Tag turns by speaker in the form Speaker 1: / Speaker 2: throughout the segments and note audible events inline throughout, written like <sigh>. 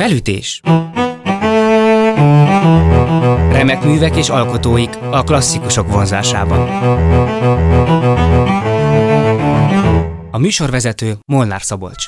Speaker 1: Felütés. Remek művek és alkotóik a klasszikusok vonzásában. A műsorvezető Molnár Szabolcs.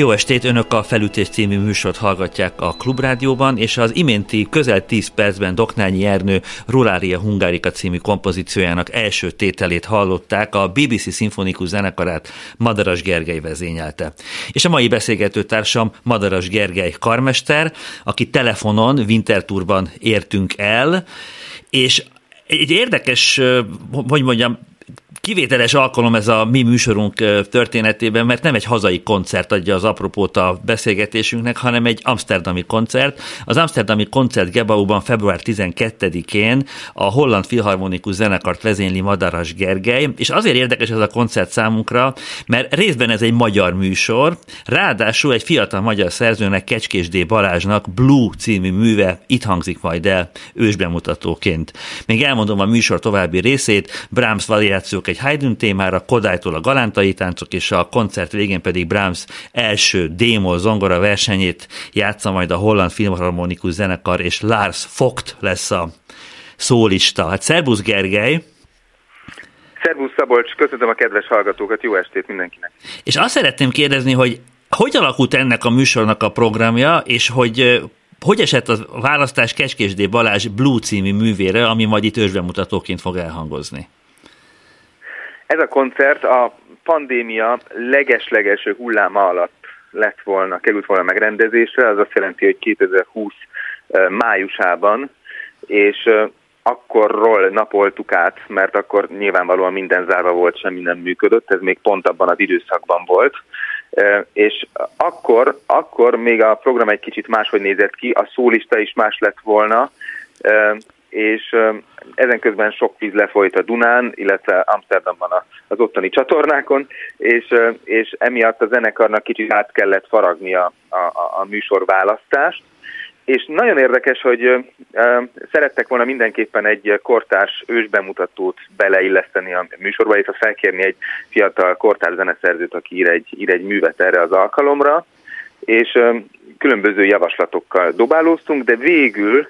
Speaker 2: Jó estét, Önök a Felütés című műsort hallgatják a Klubrádióban, és az iménti közel 10 percben Doknányi Ernő Rulária Hungárika című kompozíciójának első tételét hallották, a BBC Szimfonikus Zenekarát Madaras Gergely vezényelte. És a mai beszélgető társam Madaras Gergely karmester, aki telefonon, Winterturban értünk el, és egy érdekes, hogy mondjam, Kivételes alkalom ez a mi műsorunk történetében, mert nem egy hazai koncert adja az apropót a beszélgetésünknek, hanem egy amsterdami koncert. Az amsterdami koncert Gebauban február 12-én a Holland Filharmonikus Zenekart vezényli Madaras Gergely, és azért érdekes ez a koncert számunkra, mert részben ez egy magyar műsor, ráadásul egy fiatal magyar szerzőnek, Kecskés D. Balázsnak Blue című műve itt hangzik majd el ősbemutatóként. Még elmondom a műsor további részét, Brahms variációk egy Haydn témára, Kodálytól a galántai táncok, és a koncert végén pedig Brahms első démol zongora versenyét játsza majd a Holland Filmharmonikus Zenekar, és Lars Fogt lesz a szólista. Hát szervusz Gergely!
Speaker 3: Szervusz Szabolcs, köszönöm a kedves hallgatókat, jó estét mindenkinek!
Speaker 2: És azt szeretném kérdezni, hogy hogy alakult ennek a műsornak a programja, és hogy hogy esett a választás Kecskésdé Balázs Blue című művére, ami majd itt ősbemutatóként fog elhangozni?
Speaker 3: Ez a koncert a pandémia leges-leges hulláma alatt lett volna, került volna megrendezésre, az azt jelenti, hogy 2020 májusában, és akkorról napoltuk át, mert akkor nyilvánvalóan minden zárva volt, semmi nem működött, ez még pont abban az időszakban volt, és akkor, akkor még a program egy kicsit máshogy nézett ki, a szólista is más lett volna, és ezen közben sok víz lefolyt a Dunán, illetve Amsterdamban az ottani csatornákon, és, és emiatt a zenekarnak kicsit át kellett faragni a, a, a műsorválasztást, és nagyon érdekes, hogy szerettek volna mindenképpen egy kortárs ősbemutatót beleilleszteni a műsorba, és felkérni egy fiatal kortárs zeneszerzőt, aki ír egy, ír egy művet erre az alkalomra, és különböző javaslatokkal dobálóztunk, de végül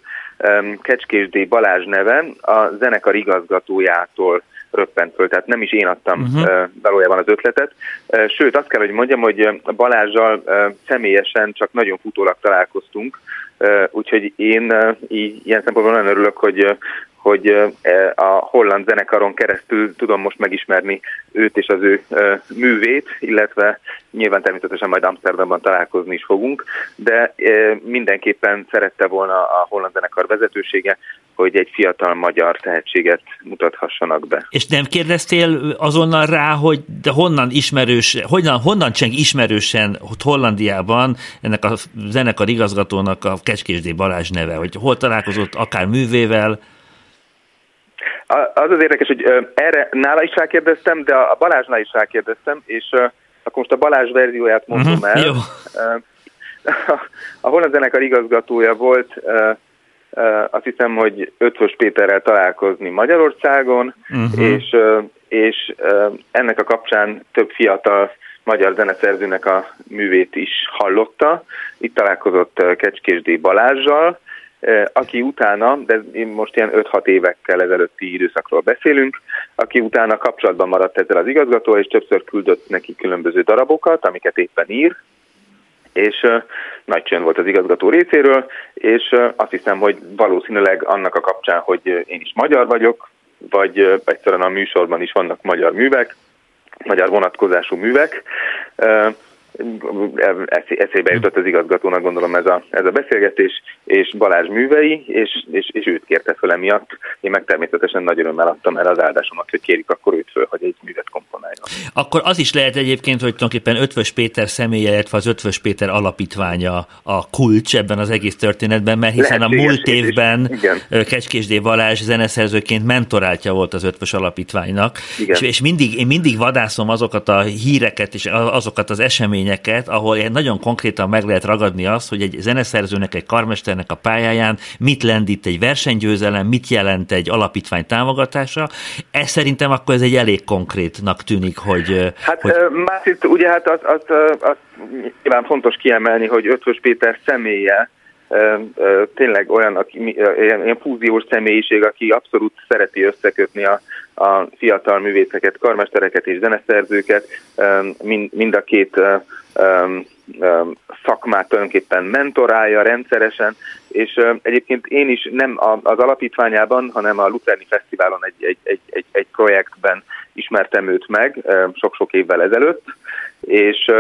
Speaker 3: Kecskés D. Balázs neve a zenekar igazgatójától röppent föl, tehát nem is én adtam uh-huh. valójában az ötletet. Sőt, azt kell, hogy mondjam, hogy Balázsjal személyesen csak nagyon futólag találkoztunk, úgyhogy én így ilyen szempontból nagyon örülök, hogy hogy e, a holland zenekaron keresztül tudom most megismerni őt és az ő művét, illetve nyilván természetesen majd Amsterdamban találkozni is fogunk, de mindenképpen szerette volna a holland zenekar vezetősége, hogy egy fiatal magyar tehetséget mutathassanak be.
Speaker 2: És nem kérdeztél azonnal rá, hogy de honnan ismerős, honnan, honnan cseng ismerősen hogy Hollandiában ennek a zenekar igazgatónak a Kecskésdé Balázs neve, hogy hol találkozott akár művével,
Speaker 3: az az érdekes, hogy erre nála is rákérdeztem, de a Balázsnál is rákérdeztem, és akkor most a Balázs verzióját mondom uh-huh, el. Jó. <laughs> A Holland zenekar igazgatója volt, azt hiszem, hogy Ötvös Péterrel találkozni Magyarországon, uh-huh. és, és ennek a kapcsán több fiatal magyar zeneszerzőnek a művét is hallotta. Itt találkozott Kecskés D. Balázsjal, aki utána, de most ilyen 5-6 évekkel ezelőtti időszakról beszélünk, aki utána kapcsolatban maradt ezzel az igazgató, és többször küldött neki különböző darabokat, amiket éppen ír, és nagy csönd volt az igazgató részéről, és azt hiszem, hogy valószínűleg annak a kapcsán, hogy én is magyar vagyok, vagy egyszerűen a műsorban is vannak magyar művek, magyar vonatkozású művek, eszébe jutott az igazgatónak gondolom ez a, ez a beszélgetés, és Balázs művei, és, és, és őt kérte föl emiatt. Én meg természetesen nagy örömmel adtam el az áldásomat, hogy kérik akkor őt föl, hogy egy művet komponáljon.
Speaker 2: Akkor az is lehet egyébként, hogy tulajdonképpen Ötvös Péter személye, illetve az Ötvös Péter alapítványa a kulcs ebben az egész történetben, mert hiszen Lehetséges, a múlt évben Kecskésdé Balázs zeneszerzőként mentoráltja volt az Ötvös Alapítványnak, és, és mindig, én mindig vadászom azokat a híreket és azokat az eseményeket, eseményeket, ahol nagyon konkrétan meg lehet ragadni azt, hogy egy zeneszerzőnek, egy karmesternek a pályáján mit lendít egy versenygyőzelem, mit jelent egy alapítvány támogatása. Ez szerintem akkor ez egy elég konkrétnak tűnik, hogy...
Speaker 3: Hát
Speaker 2: hogy...
Speaker 3: már itt ugye hát az, az, az nyilván fontos kiemelni, hogy Ötvös Péter személye tényleg olyan, aki, ilyen fúziós személyiség, aki abszolút szereti összekötni a, a fiatal művészeket, karmestereket és zeneszerzőket, mind, a két szakmát tulajdonképpen mentorálja rendszeresen, és egyébként én is nem az alapítványában, hanem a Lucerni Fesztiválon egy, egy, egy, egy, egy projektben ismertem őt meg sok-sok évvel ezelőtt, és,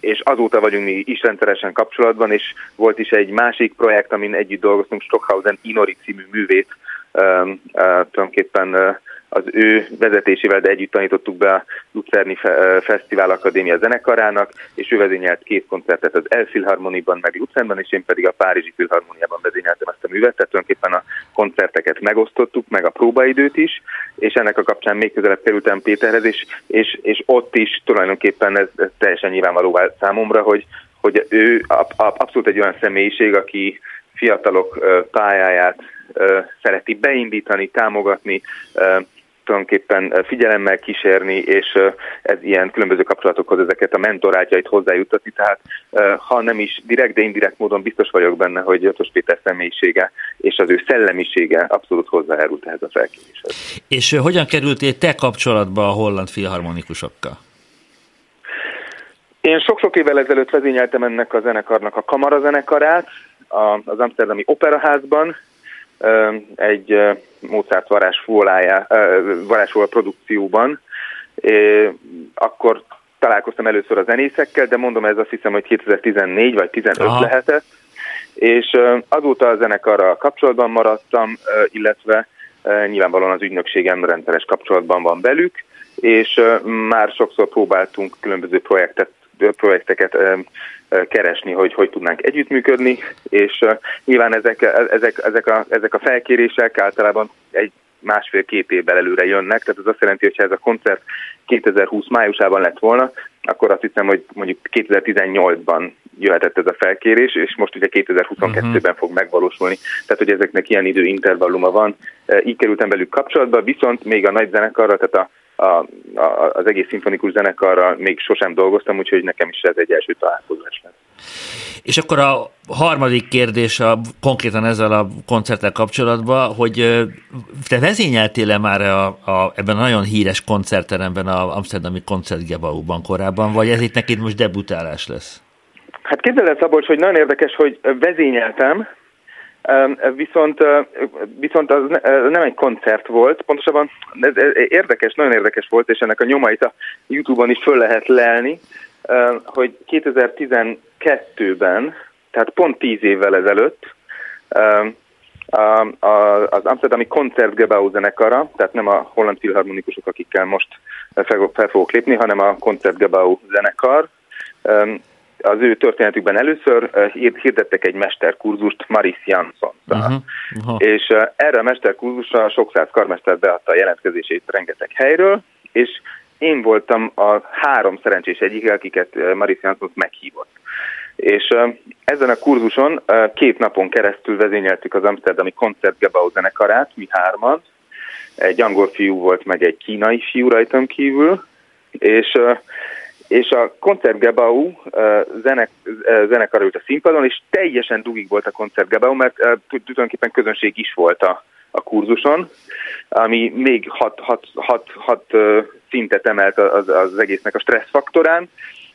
Speaker 3: és azóta vagyunk mi is rendszeresen kapcsolatban, és volt is egy másik projekt, amin együtt dolgoztunk, Stockhausen Inori című művét, tulajdonképpen az ő vezetésével, de együtt tanítottuk be a Lucerni Fesztivál Akadémia zenekarának, és ő vezényelt két koncertet az Elfilharmoniban, meg Lucernben, és én pedig a Párizsi Filharmoniában vezényeltem ezt a művet, tehát tulajdonképpen a koncerteket megosztottuk, meg a próbaidőt is, és ennek a kapcsán még közelebb kerültem Péterhez, és, és, és ott is tulajdonképpen ez, ez teljesen nyilvánvaló számomra, hogy, hogy ő abszolút egy olyan személyiség, aki fiatalok pályáját szereti beindítani, támogatni, tulajdonképpen figyelemmel kísérni, és ez ilyen különböző kapcsolatokhoz ezeket a mentorátjait hozzájutatni. Tehát ha nem is direkt, de indirekt módon biztos vagyok benne, hogy Ötös Péter személyisége és az ő szellemisége abszolút hozzájárult ehhez a felkéréshez.
Speaker 2: És hogyan kerültél te kapcsolatba a holland filharmonikusokkal?
Speaker 3: Én sok-sok évvel ezelőtt vezényeltem ennek a zenekarnak a kamarazenekarát az Amsterdami Operaházban, egy Mozart varázsfólája, varázsfóla produkcióban. Akkor találkoztam először a zenészekkel, de mondom, ez azt hiszem, hogy 2014 vagy 15 Aha. lehetett, és azóta a zenekarral kapcsolatban maradtam, illetve nyilvánvalóan az ügynökségem rendszeres kapcsolatban van velük, és már sokszor próbáltunk különböző projektet, projekteket keresni, hogy hogy tudnánk együttműködni, és nyilván ezek, ezek, ezek, a, ezek a felkérések általában egy másfél-két évvel előre jönnek, tehát ez azt jelenti, hogy ha ez a koncert 2020 májusában lett volna, akkor azt hiszem, hogy mondjuk 2018-ban jöhetett ez a felkérés, és most ugye 2022-ben uh-huh. fog megvalósulni. Tehát, hogy ezeknek ilyen időintervalluma van. Így kerültem velük kapcsolatba, viszont még a nagy zenekarra, tehát a a, a, az egész szimfonikus zenekarral még sosem dolgoztam, úgyhogy nekem is ez egy első találkozás lesz.
Speaker 2: És akkor a harmadik kérdés a, konkrétan ezzel a koncerttel kapcsolatban, hogy te vezényeltél-e már a, a, ebben a nagyon híres koncertteremben, a Amsterdami Koncertgebauban korábban, vagy ez itt neked most debutálás lesz?
Speaker 3: Hát képzeld el, Szabolcs, hogy nagyon érdekes, hogy vezényeltem, Viszont, viszont az nem egy koncert volt, pontosabban ez érdekes, nagyon érdekes volt, és ennek a nyomait a Youtube-on is föl lehet lelni, hogy 2012-ben, tehát pont 10 évvel ezelőtt, az Amsterdami Koncertgebau zenekara, tehát nem a holland filharmonikusok, akikkel most fel fogok lépni, hanem a Koncertgebau zenekar, az ő történetükben először hirdettek egy mesterkurzust Maris Jansson. Uh-huh. Uh-huh. És erre a mesterkurzusra sok száz karmester beadta a jelentkezését rengeteg helyről, és én voltam a három szerencsés egyik, akiket Maris Jansson meghívott. És ezen a kurzuson két napon keresztül vezényeltük az Amsterdami Koncertgebau zenekarát, mi hárman. Egy angol fiú volt, meg egy kínai fiú rajtam kívül, és és a Koncertgebau zenek, zenekar ült a színpadon, és teljesen dugig volt a Koncertgebau, mert tulajdonképpen közönség is volt a, a kurzuson, ami még hat, hat, hat, hat szintet emelt az, az egésznek a stressz faktorán,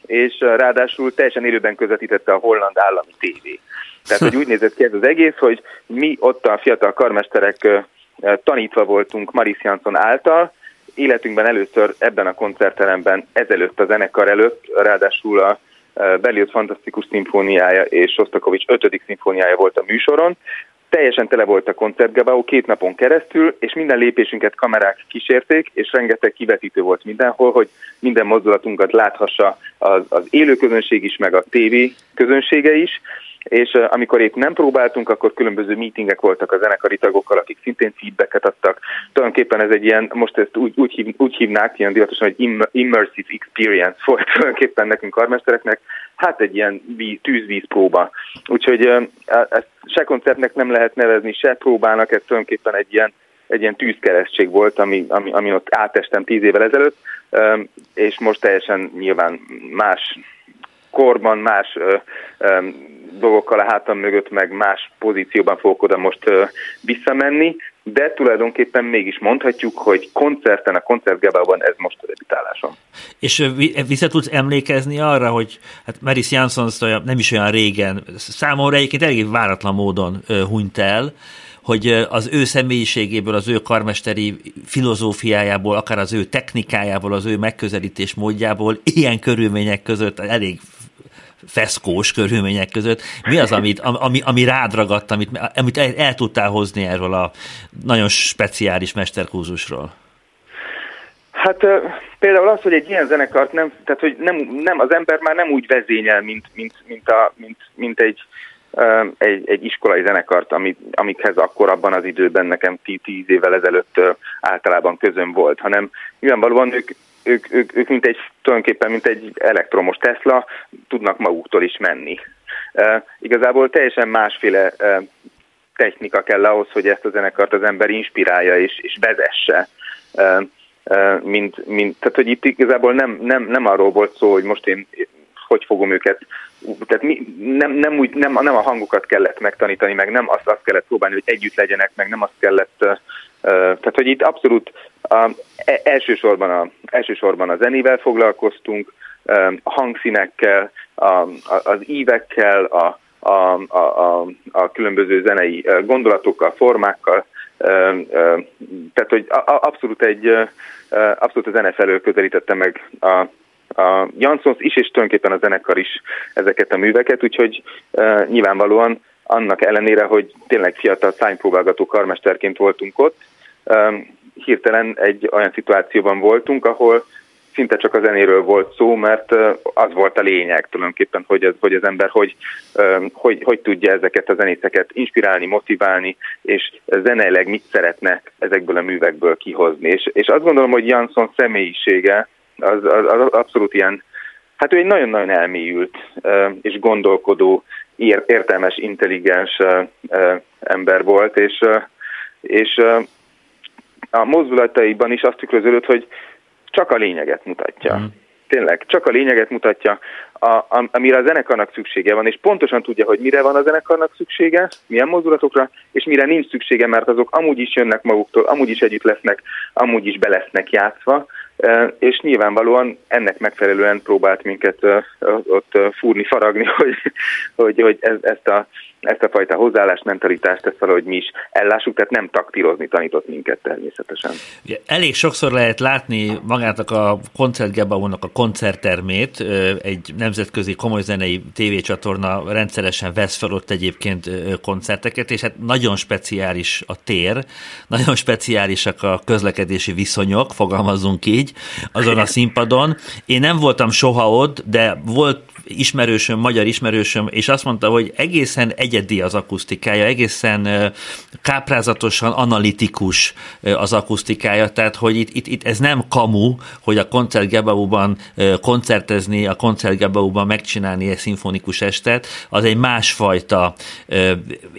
Speaker 3: és ráadásul teljesen élőben közvetítette a holland állami tévé. Tehát, hogy <laughs> úgy nézett ki ez az egész, hogy mi ott a fiatal karmesterek tanítva voltunk Maris Jansson által, életünkben először ebben a koncertteremben, ezelőtt a zenekar előtt, ráadásul a Berlioz Fantasztikus Szimfóniája és Sostakovics 5. szimfóniája volt a műsoron. Teljesen tele volt a koncertgebau két napon keresztül, és minden lépésünket kamerák kísérték, és rengeteg kivetítő volt mindenhol, hogy minden mozdulatunkat láthassa az, az élő közönség is, meg a tévé közönsége is és amikor épp nem próbáltunk, akkor különböző meetingek voltak a zenekari tagokkal, akik szintén feedbacket adtak. Tulajdonképpen ez egy ilyen, most ezt úgy, úgy, hív, úgy hívnák, ilyen divatosan, hogy immersive experience volt <laughs> tulajdonképpen nekünk karmestereknek, hát egy ilyen tűzvíz próba. Úgyhogy ezt se koncertnek nem lehet nevezni, se próbálnak, ez tulajdonképpen egy ilyen egy ilyen tűzkeresztség volt, ami, ami, ami ott átestem tíz évvel ezelőtt, és most teljesen nyilván más korban, más ö, ö, dolgokkal a hátam mögött, meg más pozícióban fogok oda most ö, visszamenni, de tulajdonképpen mégis mondhatjuk, hogy koncerten, a koncertgábában ez most a debütálásom.
Speaker 2: És vissza tudsz emlékezni arra, hogy hát Meris Jansson nem is olyan régen, számomra egyébként elég váratlan módon hunyt el, hogy az ő személyiségéből, az ő karmesteri filozófiájából, akár az ő technikájából, az ő megközelítés módjából ilyen körülmények között elég feszkós körülmények között, mi az, amit, ami, ami rád ragadt, amit, amit el, el tudtál hozni erről a nagyon speciális mesterkúzusról?
Speaker 3: Hát például az, hogy egy ilyen zenekart nem, tehát hogy nem, nem, az ember már nem úgy vezényel, mint, mint, mint, a, mint, mint egy, egy, egy iskolai zenekart, amit, amikhez akkor abban az időben nekem tíz évvel ezelőtt általában közön volt, hanem nyilvánvalóan ők, ők, ők, ők mint egy, tulajdonképpen mint egy elektromos Tesla tudnak maguktól is menni. Igazából teljesen másféle technika kell ahhoz, hogy ezt a zenekart az ember inspirálja és, és vezesse. Mint, mint, tehát, hogy itt igazából nem, nem, nem arról volt szó, hogy most én hogy fogom őket, tehát mi, nem, nem, úgy, nem, nem a hangokat kellett megtanítani, meg nem azt, azt kellett próbálni, hogy együtt legyenek, meg nem azt kellett, tehát hogy itt abszolút uh, elsősorban, a, elsősorban a zenével foglalkoztunk, uh, a hangszínekkel, a, a, az ívekkel, a, a, a, a, a különböző zenei gondolatokkal, formákkal, tehát hogy abszolút egy abszolút a zene felől közelítette meg a, a Jansons is, és tulajdonképpen a zenekar is ezeket a műveket, úgyhogy uh, nyilvánvalóan annak ellenére, hogy tényleg fiatal szánypróbálgató karmesterként voltunk ott, um, hirtelen egy olyan szituációban voltunk, ahol szinte csak a zenéről volt szó, mert az volt a lényeg tulajdonképpen, hogy, ez, hogy az ember hogy, hogy, hogy tudja ezeket a zenészeket inspirálni, motiválni, és zeneileg mit szeretne ezekből a művekből kihozni. És, és azt gondolom, hogy Jansson személyisége az, az, az abszolút ilyen, hát ő egy nagyon-nagyon elmélyült és gondolkodó, értelmes, intelligens ember volt, és, és a mozdulataiban is azt tükröződött, hogy csak a lényeget mutatja. Mm. Tényleg, csak a lényeget mutatja, a, a, amire a zenekarnak szüksége van, és pontosan tudja, hogy mire van a zenekarnak szüksége, milyen mozdulatokra, és mire nincs szüksége, mert azok amúgy is jönnek maguktól, amúgy is együtt lesznek, amúgy is be lesznek játszva, és nyilvánvalóan ennek megfelelően próbált minket ott fúrni, faragni, <laughs> hogy, hogy, hogy ezt a ezt a fajta hozzáállást, mentalitást, ezt valahogy mi is ellássuk, tehát nem taktírozni tanított minket természetesen.
Speaker 2: Elég sokszor lehet látni magának a koncertgebaunak a koncerttermét, egy nemzetközi komoly zenei tévécsatorna rendszeresen vesz fel ott egyébként koncerteket, és hát nagyon speciális a tér, nagyon speciálisak a közlekedési viszonyok, fogalmazunk így, azon a színpadon. Én nem voltam soha ott, de volt ismerősöm, magyar ismerősöm, és azt mondta, hogy egészen egyedi az akusztikája, egészen káprázatosan analitikus az akusztikája, tehát hogy itt, itt, itt ez nem kamu, hogy a koncertgebauban koncertezni, a koncertgebauban megcsinálni egy szimfonikus estet, az egy másfajta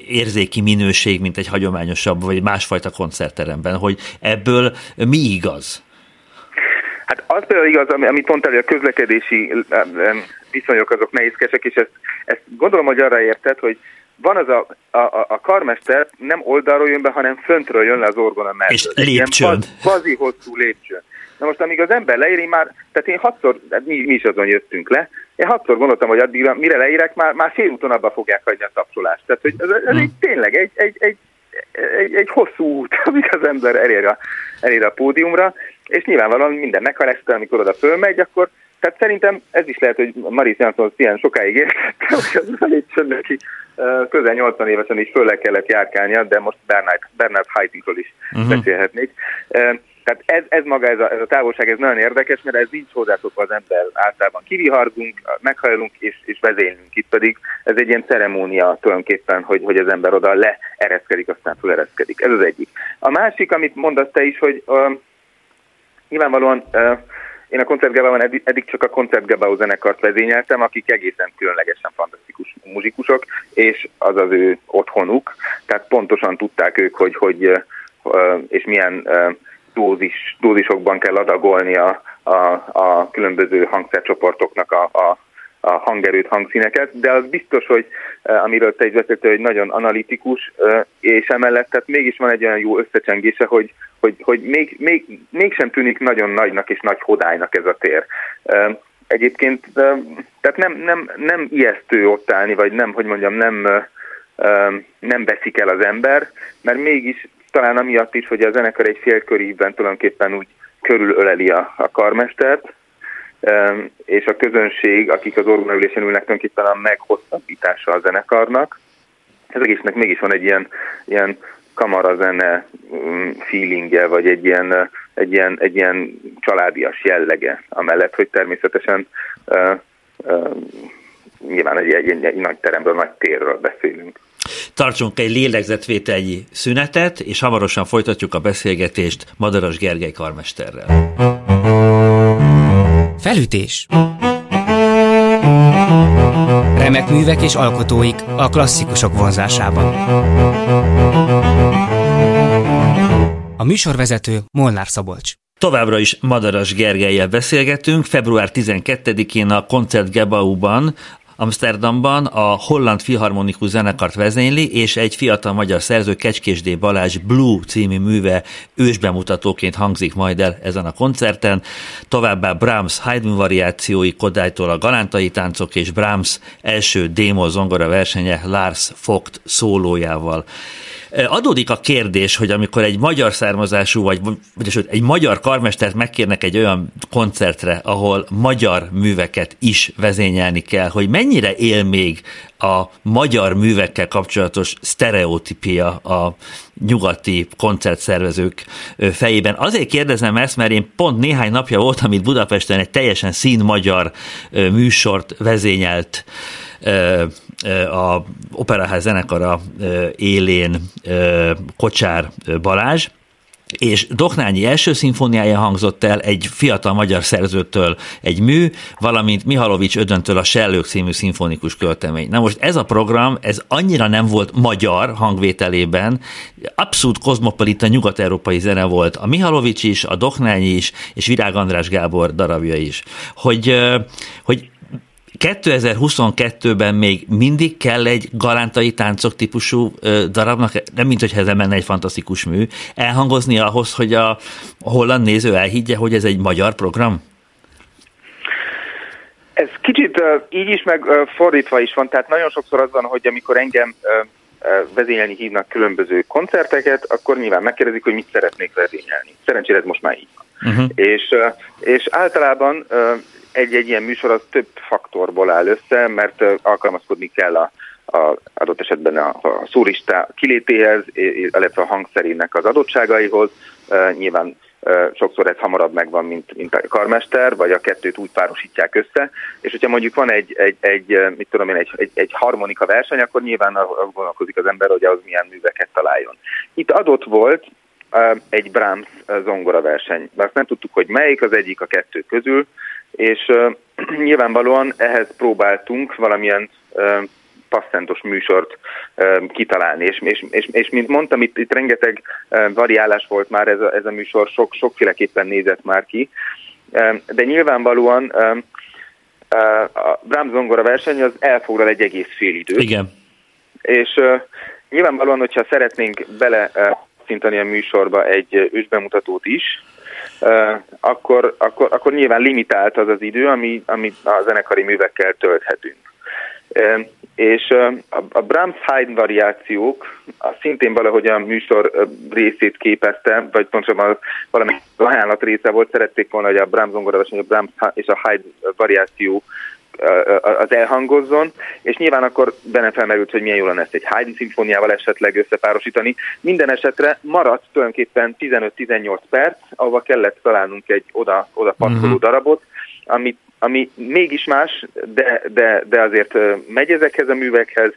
Speaker 2: érzéki minőség, mint egy hagyományosabb, vagy másfajta koncertteremben, hogy ebből mi igaz?
Speaker 3: Hát az például igaz, amit mondtál, hogy a közlekedési viszonyok azok nehézkesek, és ezt, ezt gondolom, hogy arra érted, hogy van az a, a, a karmester nem oldalról jön be, hanem föntről jön le az orgona mellett.
Speaker 2: És lépcsőn.
Speaker 3: Bazi hosszú lépcsőn. Na most, amíg az ember leéri, már, tehát én hatszor, hát mi, mi is azon jöttünk le, én hatszor gondoltam, hogy addig, mire leérek, már, már úton abba fogják hagyni a tapsolást. Tehát, hogy ez, ez hmm. egy, tényleg egy, egy, egy, egy, egy hosszú út, <laughs> amíg az ember elér a, elér a pódiumra, és nyilvánvalóan minden meghalesztel, amikor oda fölmegy, akkor tehát szerintem ez is lehet, hogy Maris Jansson ilyen sokáig értette, hogy az elég neki közel 80 évesen is fölle kellett járkálnia, de most Bernard, Bernard Haittingról is uh-huh. beszélhetnék. Tehát ez, ez maga, ez a, ez a távolság, ez nagyon érdekes, mert ez nincs hozzászokva az ember általában. Kivihargunk, meghajlunk és, és vezénylünk. Itt pedig ez egy ilyen ceremónia tulajdonképpen, hogy, hogy az ember oda leereszkedik, aztán felereszkedik. Ez az egyik. A másik, amit mondasz te is, hogy uh, nyilvánvalóan uh, én a koncertgebauban eddig, csak a koncertgebau zenekart vezényeltem, akik egészen különlegesen fantasztikus muzsikusok, és az az ő otthonuk. Tehát pontosan tudták ők, hogy, hogy és milyen dózis, dózisokban kell adagolni a, a, a különböző hangszercsoportoknak a, a, a hangerőt, hangszíneket, de az biztos, hogy amiről te is beszéltél, hogy nagyon analitikus, és emellett tehát mégis van egy olyan jó összecsengése, hogy, hogy, hogy még, még, mégsem tűnik nagyon nagynak és nagy hodálynak ez a tér. Egyébként tehát nem, nem, nem ijesztő ott állni, vagy nem, hogy mondjam, nem, nem veszik el az ember, mert mégis talán amiatt is, hogy a zenekar egy félkörívben tulajdonképpen úgy körülöleli a, a karmestert, és a közönség, akik az orgonaülésen ülnek, tulajdonképpen a meghosszabbítása a zenekarnak. Ez egésznek mégis van egy ilyen, ilyen kamarazene mm, feelingje, vagy egy ilyen, egy, ilyen, egy ilyen családias jellege, amellett, hogy természetesen uh, uh, nyilván egy, egy, egy, egy nagy teremről, nagy térről beszélünk.
Speaker 2: Tartsunk egy lélegzetvételnyi szünetet, és hamarosan folytatjuk a beszélgetést Madaras Gergely karmesterrel.
Speaker 1: Felütés Remek művek és alkotóik a klasszikusok vonzásában. A műsorvezető Molnár Szabolcs.
Speaker 2: Továbbra is Madaras Gergelyel beszélgetünk. Február 12-én a Koncert Gebauban Amsterdamban a Holland Filharmonikus Zenekart vezényli, és egy fiatal magyar szerző Kecskésdé Balázs Blue című műve ősbemutatóként hangzik majd el ezen a koncerten. Továbbá Brahms Haydn variációi Kodálytól a Galántai táncok és Brahms első démo zongora versenye Lars Vogt szólójával. Adódik a kérdés, hogy amikor egy magyar származású, vagy, vagy egy magyar karmestert megkérnek egy olyan koncertre, ahol magyar műveket is vezényelni kell, hogy mennyire él még a magyar művekkel kapcsolatos sztereotípia a nyugati koncertszervezők fejében. Azért kérdezem ezt, mert én pont néhány napja voltam itt Budapesten egy teljesen szín magyar műsort vezényelt a Operaház zenekara élén Kocsár Balázs, és Doknányi első szimfóniája hangzott el egy fiatal magyar szerzőtől egy mű, valamint Mihalovics Ödöntől a Sellők című szimfonikus költemény. Na most ez a program, ez annyira nem volt magyar hangvételében, abszolút kozmopolita nyugat-európai zene volt. A Mihalovics is, a Doknányi is, és Virág András Gábor darabja is. Hogy, hogy 2022-ben még mindig kell egy galántai táncok típusú darabnak, nem mint hogy ez menne egy fantasztikus mű, elhangozni ahhoz, hogy a holland néző elhiggye, hogy ez egy magyar program?
Speaker 3: Ez kicsit uh, így is, meg uh, fordítva is van. Tehát nagyon sokszor az van, hogy amikor engem uh, vezényelni hívnak különböző koncerteket, akkor nyilván megkérdezik, hogy mit szeretnék vezényelni. Szerencsére ez most már így van. Uh-huh. És, és általában egy-egy ilyen műsor az több faktorból áll össze, mert alkalmazkodni kell a, a adott esetben a, a szúrista kilétéhez, illetve a hangszerének az adottságaihoz. Nyilván sokszor ez hamarabb megvan, mint, mint a karmester, vagy a kettőt úgy párosítják össze, és hogyha mondjuk van egy, egy, egy mit tudom én, egy, egy, egy harmonika verseny, akkor nyilván gondolkozik az ember, hogy az milyen műveket találjon. Itt adott volt egy Brahms zongora verseny, de azt nem tudtuk, hogy melyik az egyik a kettő közül, és <clears throat> nyilvánvalóan ehhez próbáltunk valamilyen passzentos műsort kitalálni, és, és, és, és mint mondtam, itt, itt rengeteg variálás volt már ez a, ez a műsor, sok, sokféleképpen nézett már ki, de nyilvánvalóan a Brahms zongora verseny az elfoglal egy egész fél időt.
Speaker 2: Igen.
Speaker 3: És nyilvánvalóan, hogyha szeretnénk bele szintani a műsorba egy ősbemutatót is, akkor, akkor, akkor nyilván limitált az az idő, ami, ami a zenekari művekkel tölthetünk. És a Brahms Haydn variációk a szintén valahogy a műsor részét képezte, vagy pontosabban valami ajánlat része volt, szerették volna, hogy a Brahms zongora a Brahms és a Haydn variáció az elhangozzon, és nyilván akkor benne felmerült, hogy milyen jó lenne ezt egy Haydn szimfóniával esetleg összepárosítani. Minden esetre maradt tulajdonképpen 15-18 perc, ahova kellett találnunk egy oda, oda passzoló uh-huh. darabot, amit ami mégis más, de, de, de azért megy ezekhez a művekhez,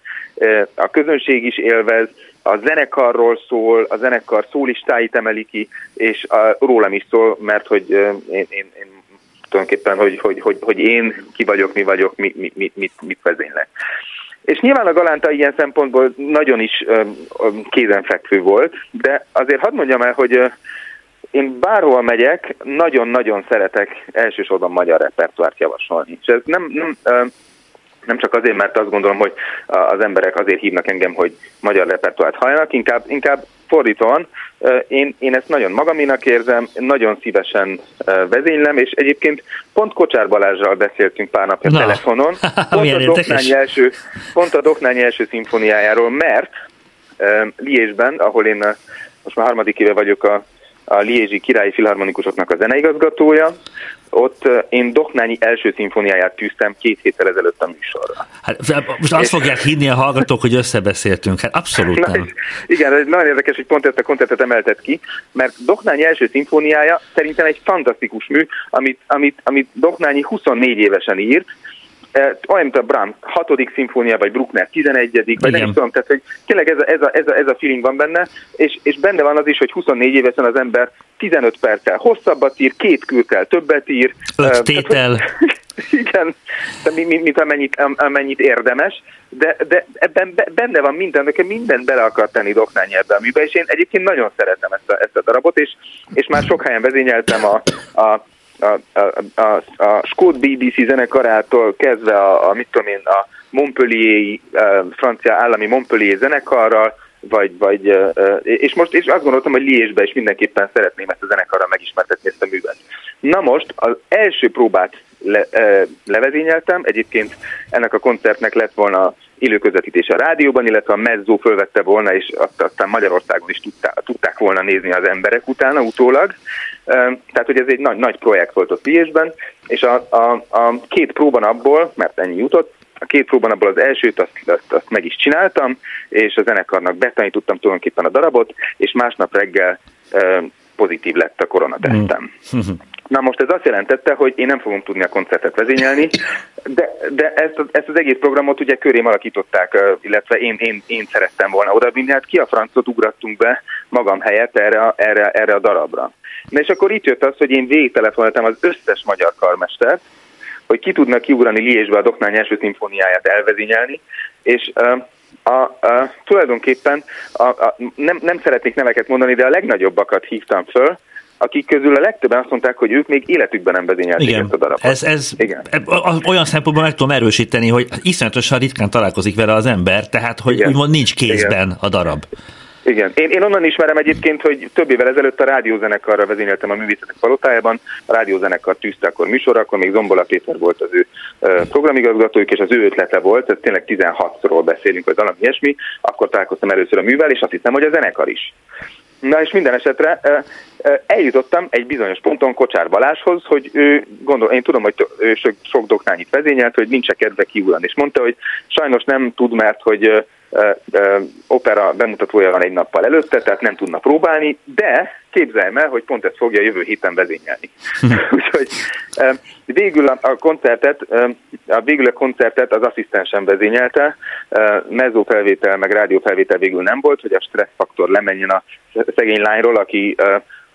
Speaker 3: a közönség is élvez, a zenekarról szól, a zenekar szólistáit emeli ki, és a, rólam is szól, mert hogy én, én, én tulajdonképpen, hogy, hogy, hogy, hogy én ki vagyok, mi vagyok, mi, mi, mit, mit, mit vezénylek. És nyilván a Galánta ilyen szempontból nagyon is kézenfekvő volt, de azért hadd mondjam el, hogy én bárhol megyek, nagyon-nagyon szeretek elsősorban magyar repertoárt javasolni. És ez nem, nem nem csak azért, mert azt gondolom, hogy az emberek azért hívnak engem, hogy magyar repertoárt halljanak, inkább, inkább fordítóan, én, én ezt nagyon magaménak érzem, nagyon szívesen vezénylem, és egyébként pont Kocsár Balázsral beszéltünk pár napja Na. telefonon, <laughs> pont a, Doknányi első, pont a Doknányi első szimfóniájáról, mert Liésben, ahol én most már harmadik éve vagyok a, a Liézsi Királyi Filharmonikusoknak a zeneigazgatója, ott én Doknányi első szimfóniáját tűztem két héttel ezelőtt a műsorra.
Speaker 2: Hát, most azt és... fogják hinni a hallgatók, hogy összebeszéltünk. Hát abszolút Na, nem.
Speaker 3: Igen, nagyon érdekes, hogy pont ezt a koncertet emeltet ki, mert Doknányi első szimfóniája szerintem egy fantasztikus mű, amit, amit, amit Doknányi 24 évesen írt, olyan, mint a Brahms hatodik szimfónia, vagy Bruckner 11 vagy Igen. nem tudom, tehát hogy tényleg ez a, ez, a, ez, a, ez a feeling van benne, és, és benne van az is, hogy 24 évesen az ember 15 perccel hosszabbat ír, két kürtel többet ír.
Speaker 2: Öt tétel.
Speaker 3: Tehát, <laughs> igen, mint, mint amennyit, amennyit érdemes, de, de ebben benne van minden, nekem mindent bele akar tenni Doknányi ebben a műbe, és én egyébként nagyon szeretem ezt a, ezt a darabot, és, és már sok helyen vezényeltem a, a a, a, a, a Skót BBC zenekarától kezdve a, a mit tudom én, a Montpellier, francia állami Montpellier zenekarral, vagy, vagy, és most és azt gondoltam, hogy Liésbe is mindenképpen szeretném ezt a zenekarra megismertetni ezt a művet. Na most az első próbát le, levezényeltem, egyébként ennek a koncertnek lett volna élő közvetítés a rádióban, illetve a Mezzo fölvette volna, és aztán Magyarországon is tudták, tudták volna nézni az emberek utána, utólag. Tehát, hogy ez egy nagy, nagy projekt volt ott Liésben, és a, a, a két próban abból, mert ennyi jutott, a két próban abból az elsőt azt, azt, azt meg is csináltam, és a zenekarnak betanítottam tulajdonképpen a darabot, és másnap reggel pozitív lett a koronatesztem. Mm. <laughs> Na most ez azt jelentette, hogy én nem fogom tudni a koncertet vezényelni, de, de ezt, ezt az egész programot ugye körém alakították, illetve én, én, én szerettem volna oda vinni, hát ki a francot ugrattunk be magam helyett erre, erre, erre a darabra. Na és akkor itt jött az, hogy én végigtelefonáltam az összes magyar karmestert, hogy ki tudnak kiugrani Liésbe a Doknány első szimfóniáját elvezényelni, és a, a, tulajdonképpen a, a, nem, nem szeretnék neveket mondani, de a legnagyobbakat hívtam föl, akik közül a legtöbben azt mondták, hogy ők még életükben nem vezényelték
Speaker 2: Igen.
Speaker 3: ezt a darabot.
Speaker 2: Ez, ez Igen. olyan szempontból meg tudom erősíteni, hogy iszonyatosan ritkán találkozik vele az ember, tehát hogy Igen. úgymond nincs kézben Igen. a darab.
Speaker 3: Igen. Én, én onnan ismerem egyébként, hogy több évvel ezelőtt a rádiózenekarra vezényeltem a művészetek palotájában. A rádiózenekar tűzte akkor műsorra, akkor még Zombola Péter volt az ő programigazgatójuk, és az ő ötlete volt, ez tényleg 16-ról beszélünk, vagy valami ilyesmi, akkor találkoztam először a művel, és azt hiszem, hogy a zenekar is. Na és minden esetre eljutottam egy bizonyos ponton Kocsár Balázshoz, hogy ő, gondol, én tudom, hogy ő sok, doknányit vezényelt, hogy nincs kedve kiugrani, és mondta, hogy sajnos nem tud, mert hogy opera bemutatója van egy nappal előtte, tehát nem tudna próbálni, de képzeljem el, hogy pont ezt fogja jövő héten vezényelni. <laughs> Úgyhogy végül a koncertet, a végül a koncertet az asszisztensem vezényelte, mezó felvétel, meg rádió felvétel végül nem volt, hogy a stresszfaktor lemenjen a szegény lányról, aki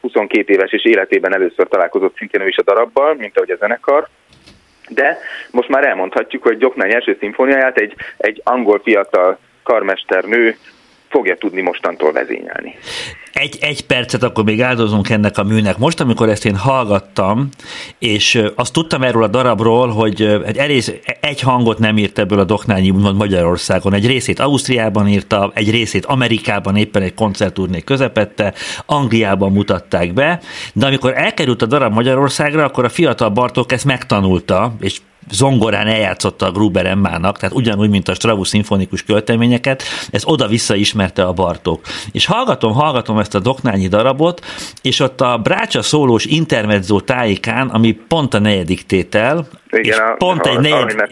Speaker 3: 22 éves és életében először találkozott szintén ő is a darabbal, mint ahogy a zenekar, de most már elmondhatjuk, hogy Gyoknány első szimfóniáját egy, egy angol fiatal karmesternő fogja tudni mostantól vezényelni.
Speaker 2: Egy, egy percet akkor még áldozunk ennek a műnek. Most, amikor ezt én hallgattam, és azt tudtam erről a darabról, hogy egy, elész, egy hangot nem írt ebből a Doknányi, úgymond Magyarországon. Egy részét Ausztriában írta, egy részét Amerikában éppen egy koncertúrné közepette, Angliában mutatták be, de amikor elkerült a darab Magyarországra, akkor a fiatal Bartók ezt megtanulta, és zongorán eljátszotta a Gruber Emmának, tehát ugyanúgy, mint a Strauss szimfonikus költeményeket, ez oda-vissza ismerte a Bartók. És hallgatom, hallgatom ezt a Doknányi darabot, és ott a Brácsa szólós intermezzo tájékán, ami pont a negyedik tétel, igen, és a, pont a, egy negyed,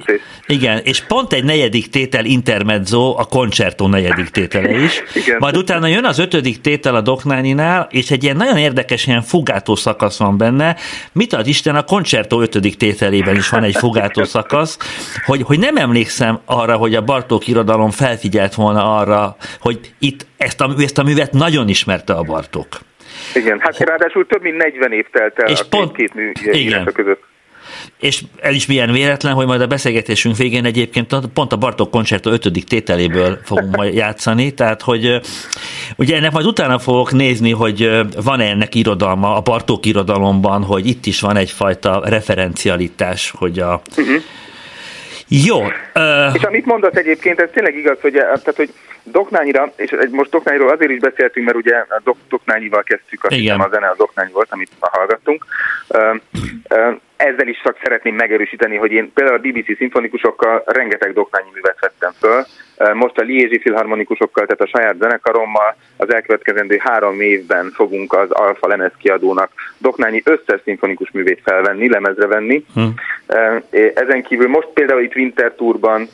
Speaker 2: igen, és pont egy negyedik tétel intermezzo, a koncertó negyedik tétele is. <laughs> igen. Majd utána jön az ötödik tétel a Doknáninál, és egy ilyen nagyon érdekes ilyen fugátó szakasz van benne. Mit ad Isten, a koncertó ötödik tételében is van egy fugátó szakasz, hogy, hogy nem emlékszem arra, hogy a Bartók irodalom felfigyelt volna arra, hogy itt ezt a, ezt a művet nagyon ismerte a Bartók.
Speaker 3: Igen, hát ráadásul több mint 40 év telt el és a pont, két, két mű igen. között.
Speaker 2: És el is milyen véletlen, hogy majd a beszélgetésünk végén egyébként pont a Bartók koncertó ötödik tételéből fogunk majd játszani, tehát hogy ugye ennek majd utána fogok nézni, hogy van-e ennek irodalma a Bartók irodalomban, hogy itt is van egyfajta referencialitás, hogy a uh-huh Jó.
Speaker 3: Uh... És amit mondasz egyébként, ez tényleg igaz, hogy, tehát, hogy Doknányira, és most Doknányról azért is beszéltünk, mert ugye a Dok, Doknányival kezdtük, a hiszem a zene a Doknányi volt, amit ma hallgattunk. Uh, uh, ezzel is csak szeretném megerősíteni, hogy én például a BBC szimfonikusokkal rengeteg Doknányi művet vettem föl, most a Liézsi filharmonikusokkal, tehát a saját zenekarommal az elkövetkezendő három évben fogunk az Alfa lemez kiadónak Doknányi összes szimfonikus művét felvenni, lemezre venni. Hm. Ezen kívül most például itt Winter Tourban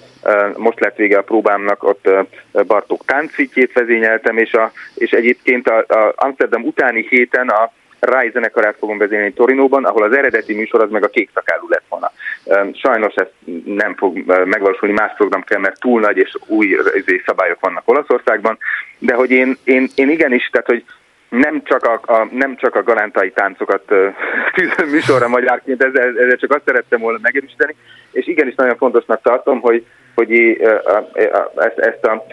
Speaker 3: most lett vége a próbámnak, ott Bartók táncfitjét vezényeltem, és, a, és egyébként a, a Amsterdam utáni héten a Rai zenekarát fogom vezényelni Torinóban, ahol az eredeti műsor az meg a kék szakálú lett volna. Sajnos ez nem fog megvalósulni, más program kell, mert túl nagy és új izé, szabályok vannak Olaszországban, de hogy én, én, én igenis, tehát hogy nem csak a, a, nem csak a galántai táncokat <laughs> tűzöm műsorra magyarként, ezzel, ezzel csak azt szerettem volna megerősíteni, és igenis nagyon fontosnak tartom, hogy, hogy ezt, ezt a,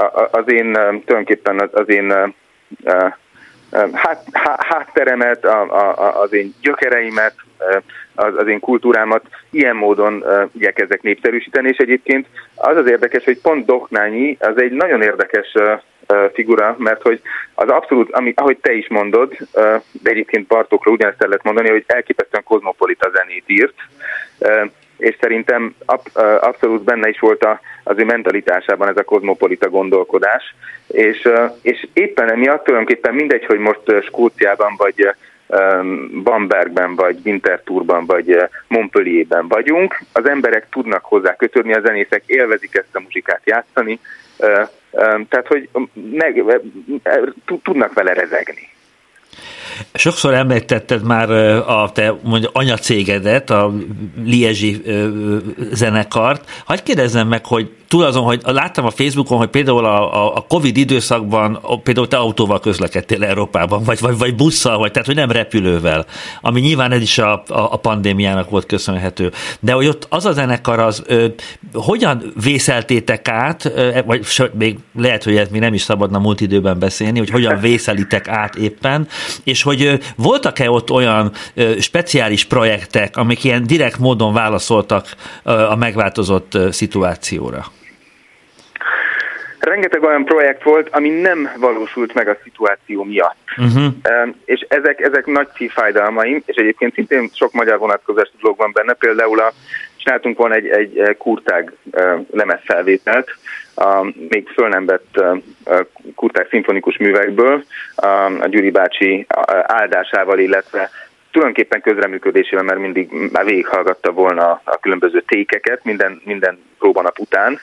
Speaker 3: a, az én tulajdonképpen az, én hát, hátteremet, a, a, az én gyökereimet, az, az én kultúrámat ilyen módon igyekezzek népszerűsíteni, és egyébként az az érdekes, hogy pont Doknányi az egy nagyon érdekes figura, mert hogy az abszolút, ami, ahogy te is mondod, de egyébként Bartókra ugyanezt el lehet mondani, hogy elképesztően kozmopolita zenét írt, és szerintem abszolút benne is volt a, az ő mentalitásában ez a kozmopolita gondolkodás, és, és éppen emiatt tulajdonképpen mindegy, hogy most Skóciában vagy Bambergben, vagy Winterthurban, vagy Montpellierben vagyunk, az emberek tudnak hozzá kötődni, a zenészek élvezik ezt a muzsikát játszani, tehát hogy meg, tudnak vele rezegni.
Speaker 2: Sokszor említetted már a te mondja, anyacégedet, a Liezsi zenekart. Hagyj kérdezzem meg, hogy túl azon, hogy láttam a Facebookon, hogy például a, a Covid időszakban például te autóval közlekedtél Európában, vagy, vagy, vagy busszal, vagy tehát, hogy nem repülővel, ami nyilván ez is a, a, a pandémiának volt köszönhető. De hogy ott az a zenekar az, ö, hogyan vészeltétek át, ö, vagy sőt, még lehet, hogy ez mi nem is szabadna múlt időben beszélni, hogy hogyan vészelitek át éppen, és hogy voltak-e ott olyan speciális projektek, amik ilyen direkt módon válaszoltak a megváltozott szituációra?
Speaker 3: rengeteg olyan projekt volt, ami nem valósult meg a szituáció miatt. Uh-huh. És ezek, ezek nagy szívfájdalmaim, és egyébként szintén sok magyar vonatkozás dolog van benne, például a, csináltunk volna egy, egy kurtág lemezfelvételt, a még föl nem vett kurtág szimfonikus művekből, a Gyuri bácsi áldásával, illetve tulajdonképpen közreműködésével, mert mindig már végighallgatta volna a különböző tékeket minden, minden próbanap után.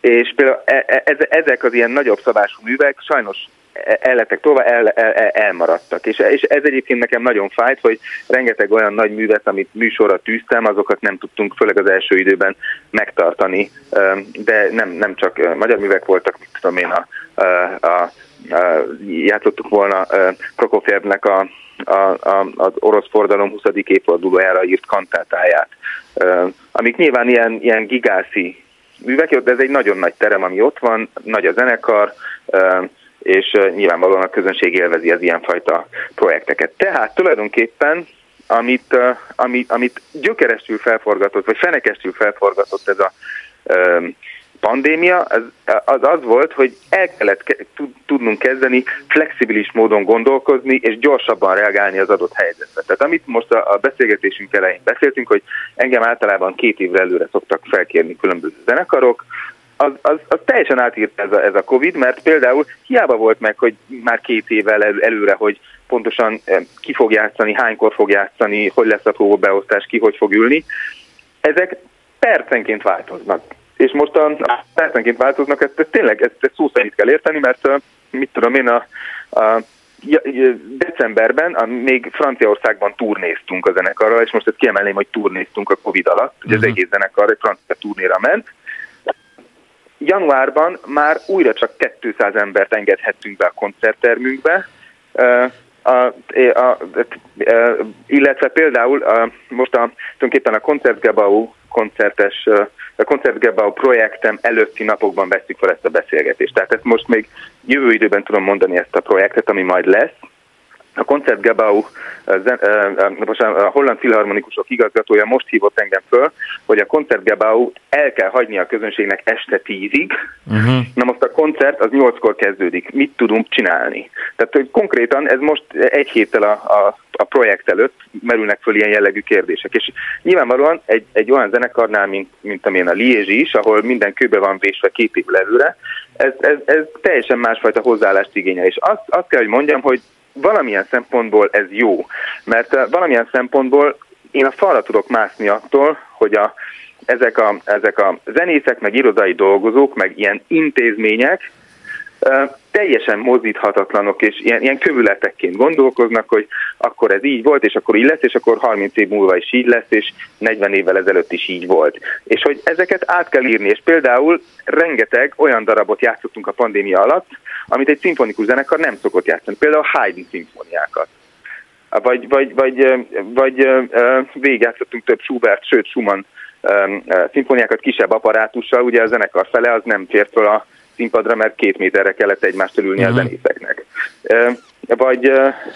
Speaker 3: És például e, e, ezek az ilyen nagyobb szabású művek sajnos e, el lettek tolva, el, el, elmaradtak. És, és ez egyébként nekem nagyon fájt, hogy rengeteg olyan nagy művet, amit műsorra tűztem, azokat nem tudtunk, főleg az első időben megtartani. De nem, nem csak magyar művek voltak, mit tudom én, a, a, a, a játszottuk volna Prokofjevnek a, a, a, az orosz fordalom 20. évfordulójára írt kantátáját, amik nyilván ilyen, ilyen gigászi művek, de ez egy nagyon nagy terem, ami ott van, nagy a zenekar, és nyilvánvalóan a közönség élvezi az ilyenfajta projekteket. Tehát tulajdonképpen amit, amit, amit gyökerestül felforgatott, vagy fenekestül felforgatott ez a pandémia az, az az volt, hogy el kellett tudnunk kezdeni flexibilis módon gondolkozni, és gyorsabban reagálni az adott helyzetre. Tehát amit most a, a beszélgetésünk elején beszéltünk, hogy engem általában két évre előre szoktak felkérni különböző zenekarok, az, az, az teljesen átírt ez a, ez a Covid, mert például hiába volt meg, hogy már két évvel el, előre, hogy pontosan eh, ki fog játszani, hánykor fog játszani, hogy lesz a próbabeosztás, ki hogy fog ülni. Ezek percenként változnak és most a, a percenként változnak, ezt, ezt tényleg ezt, ezt szó szerint kell érteni, mert mit tudom én, a, a decemberben a, még Franciaországban turnéztunk a zenekarral, és most ezt kiemelném, hogy turnéztunk a Covid alatt, ugye uh-huh. az mhm. egész zenekar egy francia turnéra ment. Januárban már újra csak 200 embert engedhettünk be a koncerttermünkbe, a, a, a, illetve például a, most a, tulajdonképpen a Koncertgebau koncertes, a Koncertgebau projektem előtti napokban veszük fel ezt a beszélgetést. Tehát ezt most még jövő időben tudom mondani ezt a projektet, ami majd lesz. A Koncertgebau, a Holland Filharmonikusok igazgatója most hívott engem föl, hogy a Koncertgebau el kell hagyni a közönségnek este tízig, uh-huh. na most a koncert az nyolckor kezdődik. Mit tudunk csinálni? Tehát, hogy konkrétan ez most egy héttel a, a, a projekt előtt merülnek föl ilyen jellegű kérdések. És nyilvánvalóan egy, egy olyan zenekarnál, mint, mint amilyen a Liézsi is, ahol minden kőbe van vésve két év előre, ez, ez, ez teljesen másfajta hozzáállást igényel. És azt, azt kell, hogy mondjam, hogy valamilyen szempontból ez jó, mert eh, valamilyen szempontból én a falra tudok mászni attól, hogy a, ezek, a, ezek a zenészek, meg irodai dolgozók, meg ilyen intézmények teljesen mozdíthatatlanok, és ilyen, ilyen kövületekként gondolkoznak, hogy akkor ez így volt, és akkor így lesz, és akkor 30 év múlva is így lesz, és 40 évvel ezelőtt is így volt. És hogy ezeket át kell írni, és például rengeteg olyan darabot játszottunk a pandémia alatt, amit egy szimfonikus zenekar nem szokott játszani, például Haydn szimfoniákat. Vagy, vagy, vagy, vagy végigjátszottunk több Schubert, sőt Schumann szimfoniákat kisebb apparátussal, ugye a zenekar fele az nem fért fel a színpadra, mert két méterre kellett egymást ülni uh-huh. a mhm. zenészeknek. Vagy,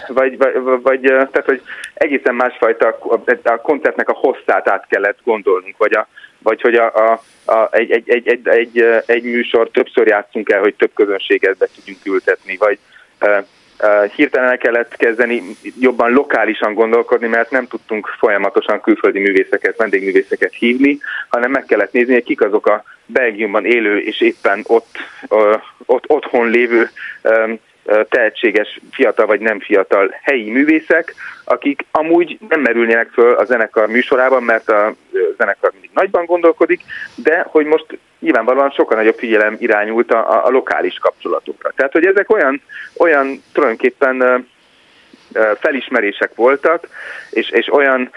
Speaker 3: vagy, vagy, vagy, tehát, hogy egészen másfajta a koncertnek a hosszát át kellett gondolnunk, vagy, a, vagy hogy a, a, a, egy, egy, egy, egy, egy, egy műsor többször játszunk el, hogy több közönséget be tudjunk ültetni, vagy hirtelen el kellett kezdeni jobban lokálisan gondolkodni, mert nem tudtunk folyamatosan külföldi művészeket, vendégművészeket hívni, hanem meg kellett nézni, hogy kik azok a Belgiumban élő és éppen ott, ott otthon lévő tehetséges, fiatal vagy nem fiatal helyi művészek, akik amúgy nem merülnének föl a zenekar műsorában, mert a zenekar mindig nagyban gondolkodik, de hogy most nyilvánvalóan sokkal nagyobb figyelem irányult a, a lokális kapcsolatokra. Tehát, hogy ezek olyan, olyan tulajdonképpen felismerések voltak, és, és olyan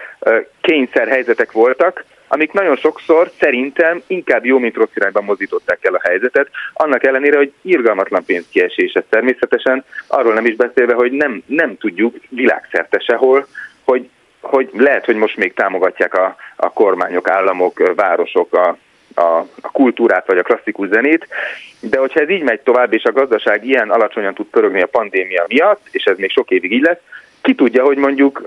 Speaker 3: kényszer helyzetek voltak, amik nagyon sokszor szerintem inkább jó, mint rossz irányban mozdították el a helyzetet, annak ellenére, hogy irgalmatlan pénzkiesés ez természetesen, arról nem is beszélve, hogy nem, nem tudjuk világszerte sehol, hogy, hogy lehet, hogy most még támogatják a, a kormányok, államok, városok a, a, a kultúrát vagy a klasszikus zenét, de hogyha ez így megy tovább, és a gazdaság ilyen alacsonyan tud pörögni a pandémia miatt, és ez még sok évig így lesz, ki tudja, hogy mondjuk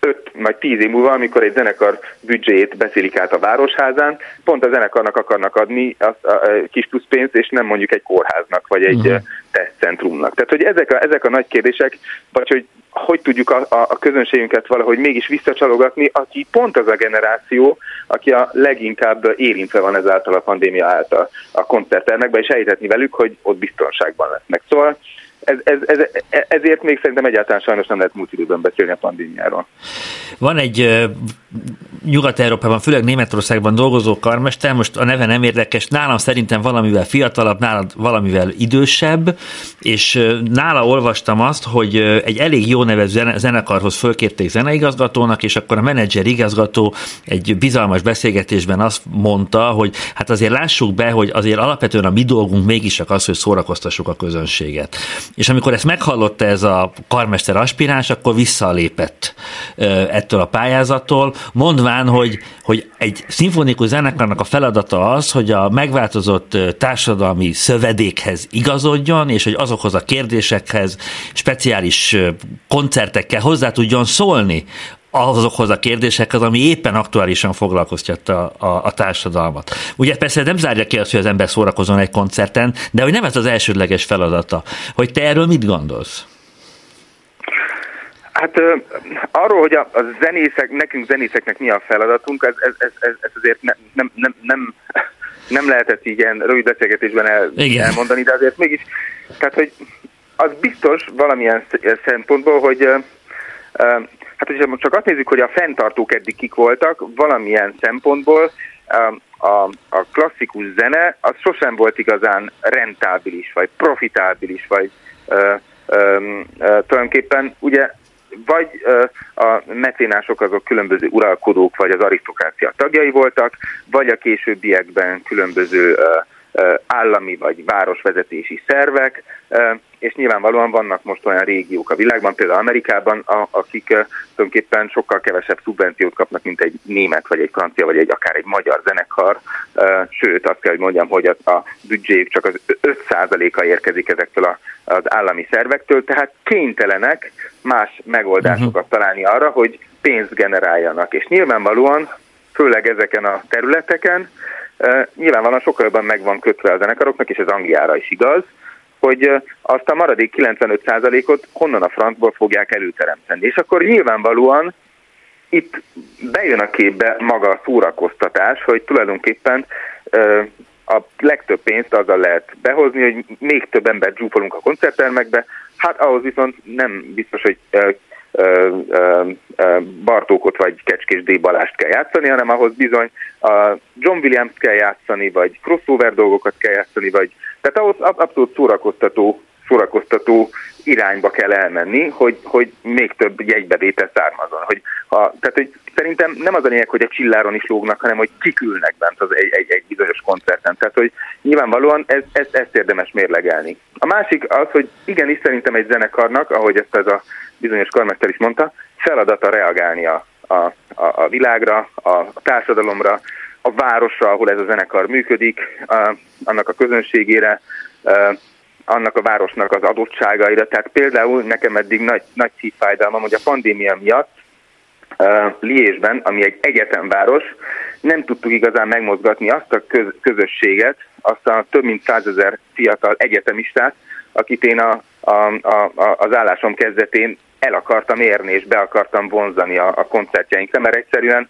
Speaker 3: 5 vagy 10 év múlva, amikor egy zenekar büdzséjét beszélik át a Városházán, pont a zenekarnak akarnak adni a, a, a kis plusz pénzt, és nem mondjuk egy kórháznak, vagy egy uh-huh. tesztcentrumnak. Tehát, hogy ezek a, ezek a nagy kérdések, vagy hogy hogy tudjuk a, a, a közönségünket valahogy mégis visszacsalogatni, aki pont az a generáció, aki a leginkább érintve van ezáltal a pandémia által a koncerttermekben, és elhitetni velük, hogy ott biztonságban lesznek. Szóval ez, ez, ez, ezért még szerintem egyáltalán sajnos nem lehet múlt időben beszélni a pandémiáról.
Speaker 2: Van egy Nyugat-Európában, főleg Németországban dolgozó karmester, most a neve nem érdekes, nálam szerintem valamivel fiatalabb, nálam valamivel idősebb, és nála olvastam azt, hogy egy elég jó nevező zenekarhoz fölkérték zeneigazgatónak, és akkor a menedzser igazgató egy bizalmas beszélgetésben azt mondta, hogy hát azért lássuk be, hogy azért alapvetően a mi dolgunk mégis az, hogy szórakoztassuk a közönséget. És amikor ezt meghallotta ez a karmester aspiráns, akkor visszalépett ettől a pályázattól, mondván, hogy, hogy egy szimfonikus zenekarnak a feladata az, hogy a megváltozott társadalmi szövedékhez igazodjon, és hogy azokhoz a kérdésekhez speciális koncertekkel hozzá tudjon szólni, azokhoz a kérdésekhez, ami éppen aktuálisan foglalkoztatta a, a társadalmat. Ugye persze nem zárja ki azt, hogy az ember szórakozon egy koncerten, de hogy nem ez az elsődleges feladata. Hogy te erről mit gondolsz?
Speaker 3: Hát arról, hogy a, a zenészek, nekünk zenészeknek mi a feladatunk, ez, ez, ez, ez azért ne, nem, nem, nem, nem lehetett így ilyen rövid beszélgetésben el, elmondani, de azért mégis, tehát hogy az biztos valamilyen szempontból, hogy hát hogyha csak azt nézzük, hogy a fenntartók eddig kik voltak, valamilyen szempontból a, a klasszikus zene az sosem volt igazán rentábilis, vagy profitábilis, vagy ö, ö, ö, tulajdonképpen ugye vagy a mecénások azok különböző uralkodók, vagy az arisztokrácia tagjai voltak, vagy a későbbiekben különböző állami vagy városvezetési szervek, és nyilvánvalóan vannak most olyan régiók a világban, például Amerikában, a, akik tulajdonképpen sokkal kevesebb szubvenciót kapnak, mint egy német, vagy egy francia, vagy egy akár egy magyar zenekar, sőt, azt kell, hogy mondjam, hogy a, a büdzséjük csak az 5%-a érkezik ezektől a, az állami szervektől, tehát kénytelenek más megoldásokat uh-huh. találni arra, hogy pénzt generáljanak. És nyilvánvalóan, főleg ezeken a területeken, nyilvánvalóan sokkal jobban meg van kötve a zenekaroknak, és ez Angliára is igaz, hogy azt a maradék 95%-ot honnan a francból fogják előteremteni. És akkor nyilvánvalóan itt bejön a képbe maga a szórakoztatás, hogy tulajdonképpen a legtöbb pénzt azzal lehet behozni, hogy még több embert zsúfolunk a koncerttermekbe, hát ahhoz viszont nem biztos, hogy Bartókot vagy Kecskés D. Balást kell játszani, hanem ahhoz bizony a John Williams kell játszani, vagy crossover dolgokat kell játszani, vagy tehát ahhoz abszolút szórakoztató, szórakoztató irányba kell elmenni, hogy, hogy még több jegybevétel származon. Hogy ha, tehát, hogy szerintem nem az a lényeg, hogy a csilláron is lógnak, hanem hogy kikülnek bent az egy, egy, egy bizonyos koncerten. Tehát, hogy nyilvánvalóan ez, ez, ezt érdemes mérlegelni. A másik az, hogy igenis szerintem egy zenekarnak, ahogy ezt ez a bizonyos karmester is mondta, feladata reagálni a, a, a, a világra, a, a társadalomra, a városra, ahol ez a zenekar működik, a, annak a közönségére, a, annak a városnak az adottságaira. Tehát például nekem eddig nagy, nagy szívfájdalmam, hogy a pandémia miatt uh, Liésben, ami egy egyetemváros, nem tudtuk igazán megmozgatni azt a köz, közösséget, azt a több mint százezer fiatal egyetemistát, akit én a, a, a, az állásom kezdetén el akartam érni és be akartam vonzani a, a koncertjeinkre, mert egyszerűen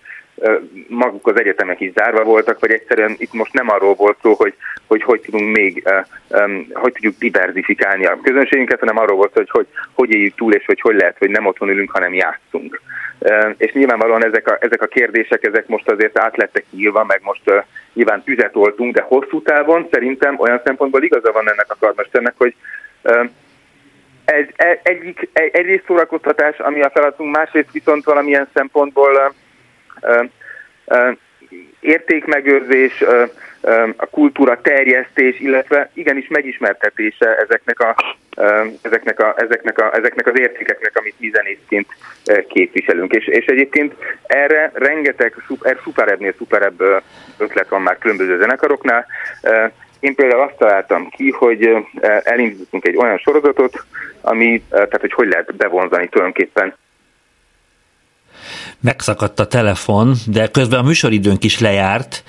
Speaker 3: maguk az egyetemek is zárva voltak, vagy egyszerűen itt most nem arról volt szó, hogy hogy, hogy tudunk még, hogy tudjuk diversifikálni a közönségünket, hanem arról volt, hogy hogy, hogy éljük túl, és hogy hogy lehet, hogy nem otthon ülünk, hanem játszunk. És nyilvánvalóan ezek a, ezek a kérdések, ezek most azért át lettek nyilva, meg most nyilván tüzet oltunk, de hosszú távon szerintem olyan szempontból igaza van ennek a karmesternek, hogy ez egyik, egy, egyrészt szórakoztatás, ami a feladatunk, másrészt viszont valamilyen szempontból értékmegőrzés, a kultúra terjesztés, illetve igenis megismertetése ezeknek, a, ezeknek, a, ezeknek, a, ezeknek az értékeknek, amit mi zenészként képviselünk. És, és egyébként erre rengeteg er, szuperebbnél szuperebb ötlet van már különböző zenekaroknál. Én például azt találtam ki, hogy elindítottunk egy olyan sorozatot, ami, tehát hogy hogy lehet bevonzani tulajdonképpen
Speaker 2: megszakadt a telefon, de közben a műsoridőnk is lejárt.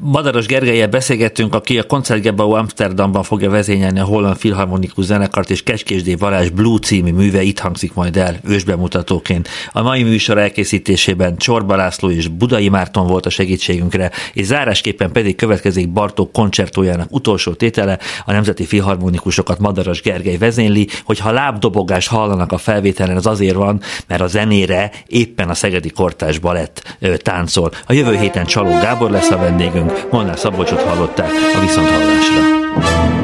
Speaker 2: Madaros Gergelyel beszélgettünk, aki a Koncertgebau Amsterdamban fogja vezényelni a Holland Filharmonikus Zenekart, és Kecskésdé Varázs Blue című műve itt hangzik majd el ősbemutatóként. A mai műsor elkészítésében Csorba László és Budai Márton volt a segítségünkre, és zárásképpen pedig következik Bartók koncertójának utolsó tétele, a Nemzeti Filharmonikusokat Madaras Gergely vezényli, hogyha lábdobogás hallanak a felvételen, az azért van, mert a zenére éppen a Szegedi Kortás Balett táncol. A jövő héten Csaló Gábor lesz a vendégünk, Molnár Szabolcsot hallották a Viszonthallásra.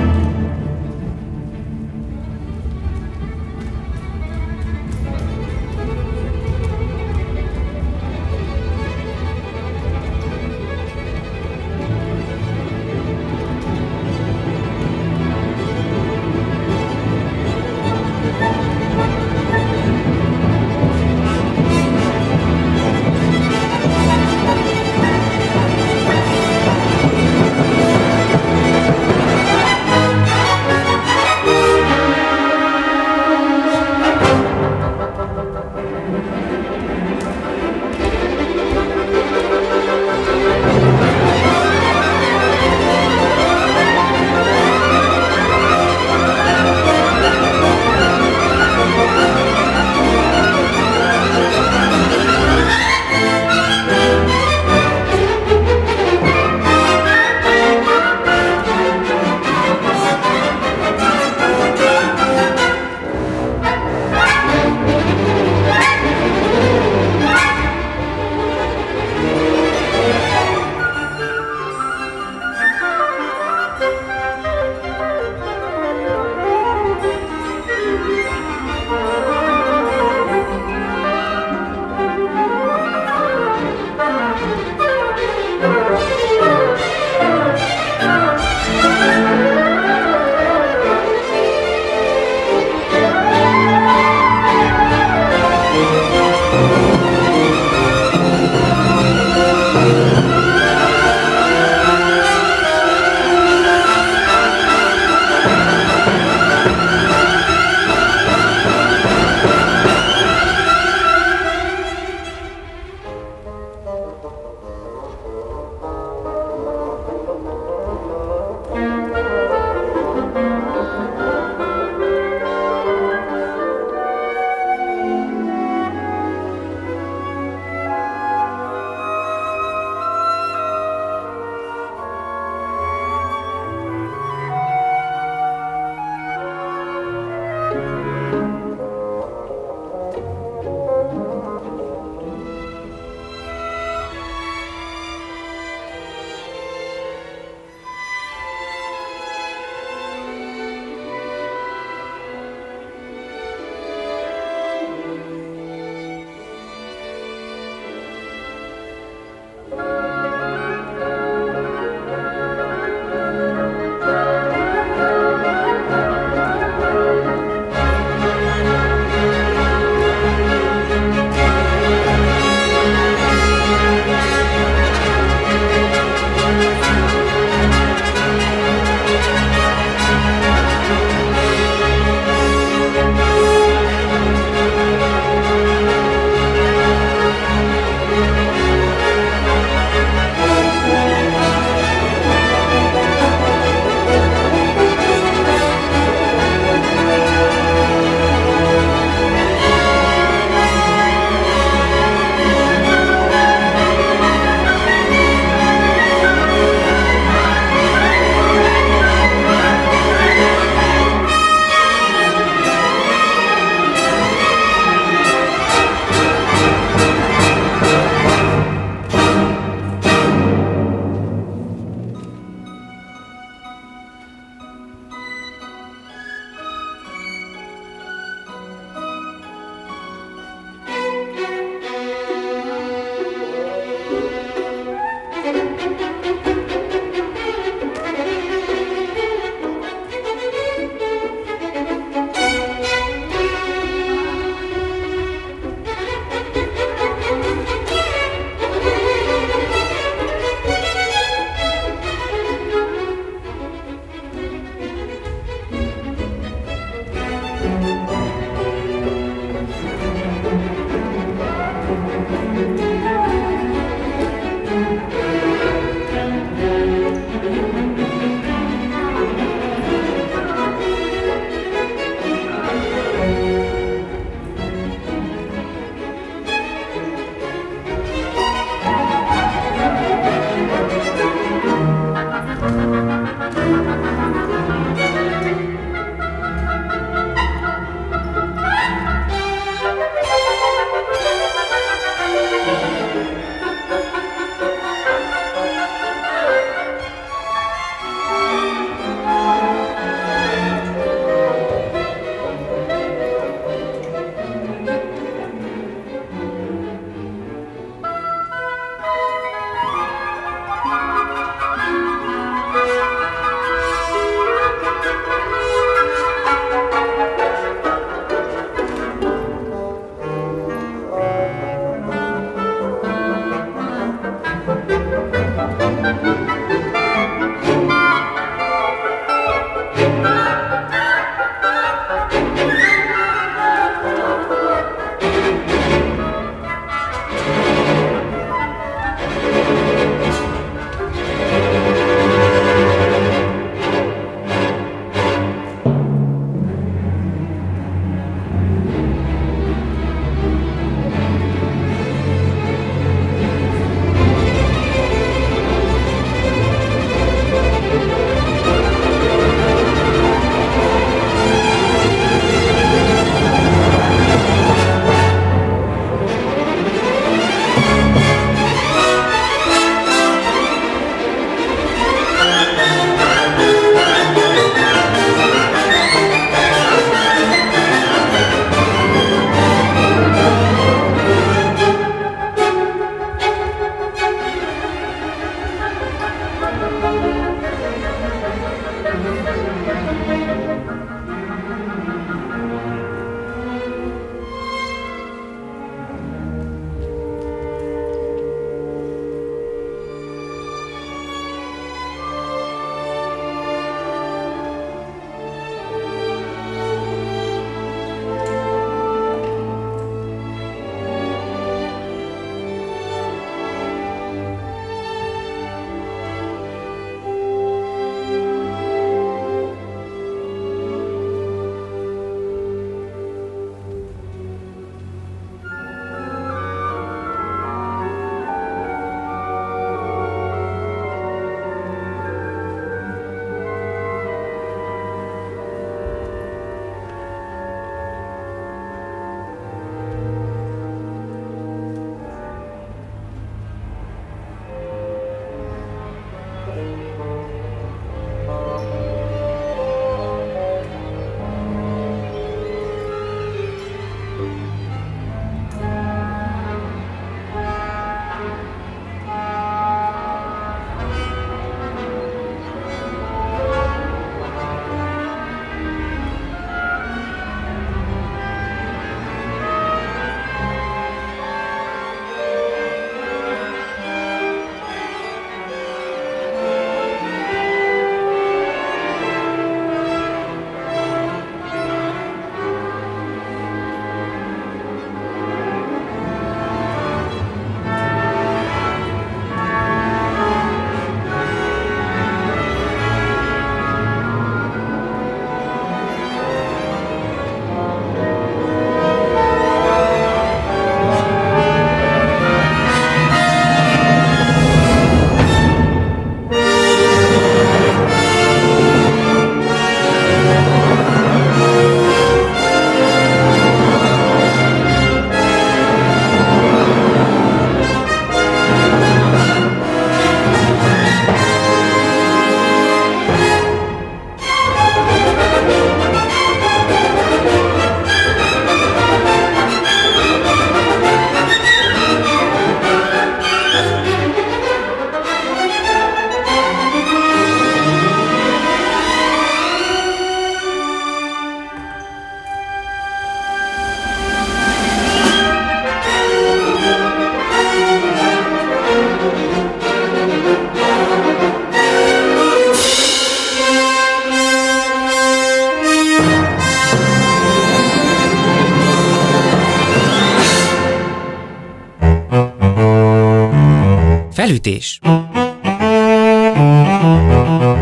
Speaker 1: Felütés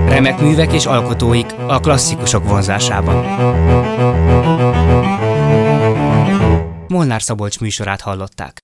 Speaker 1: Remek művek és alkotóik a klasszikusok vonzásában. Molnár Szabolcs műsorát hallották.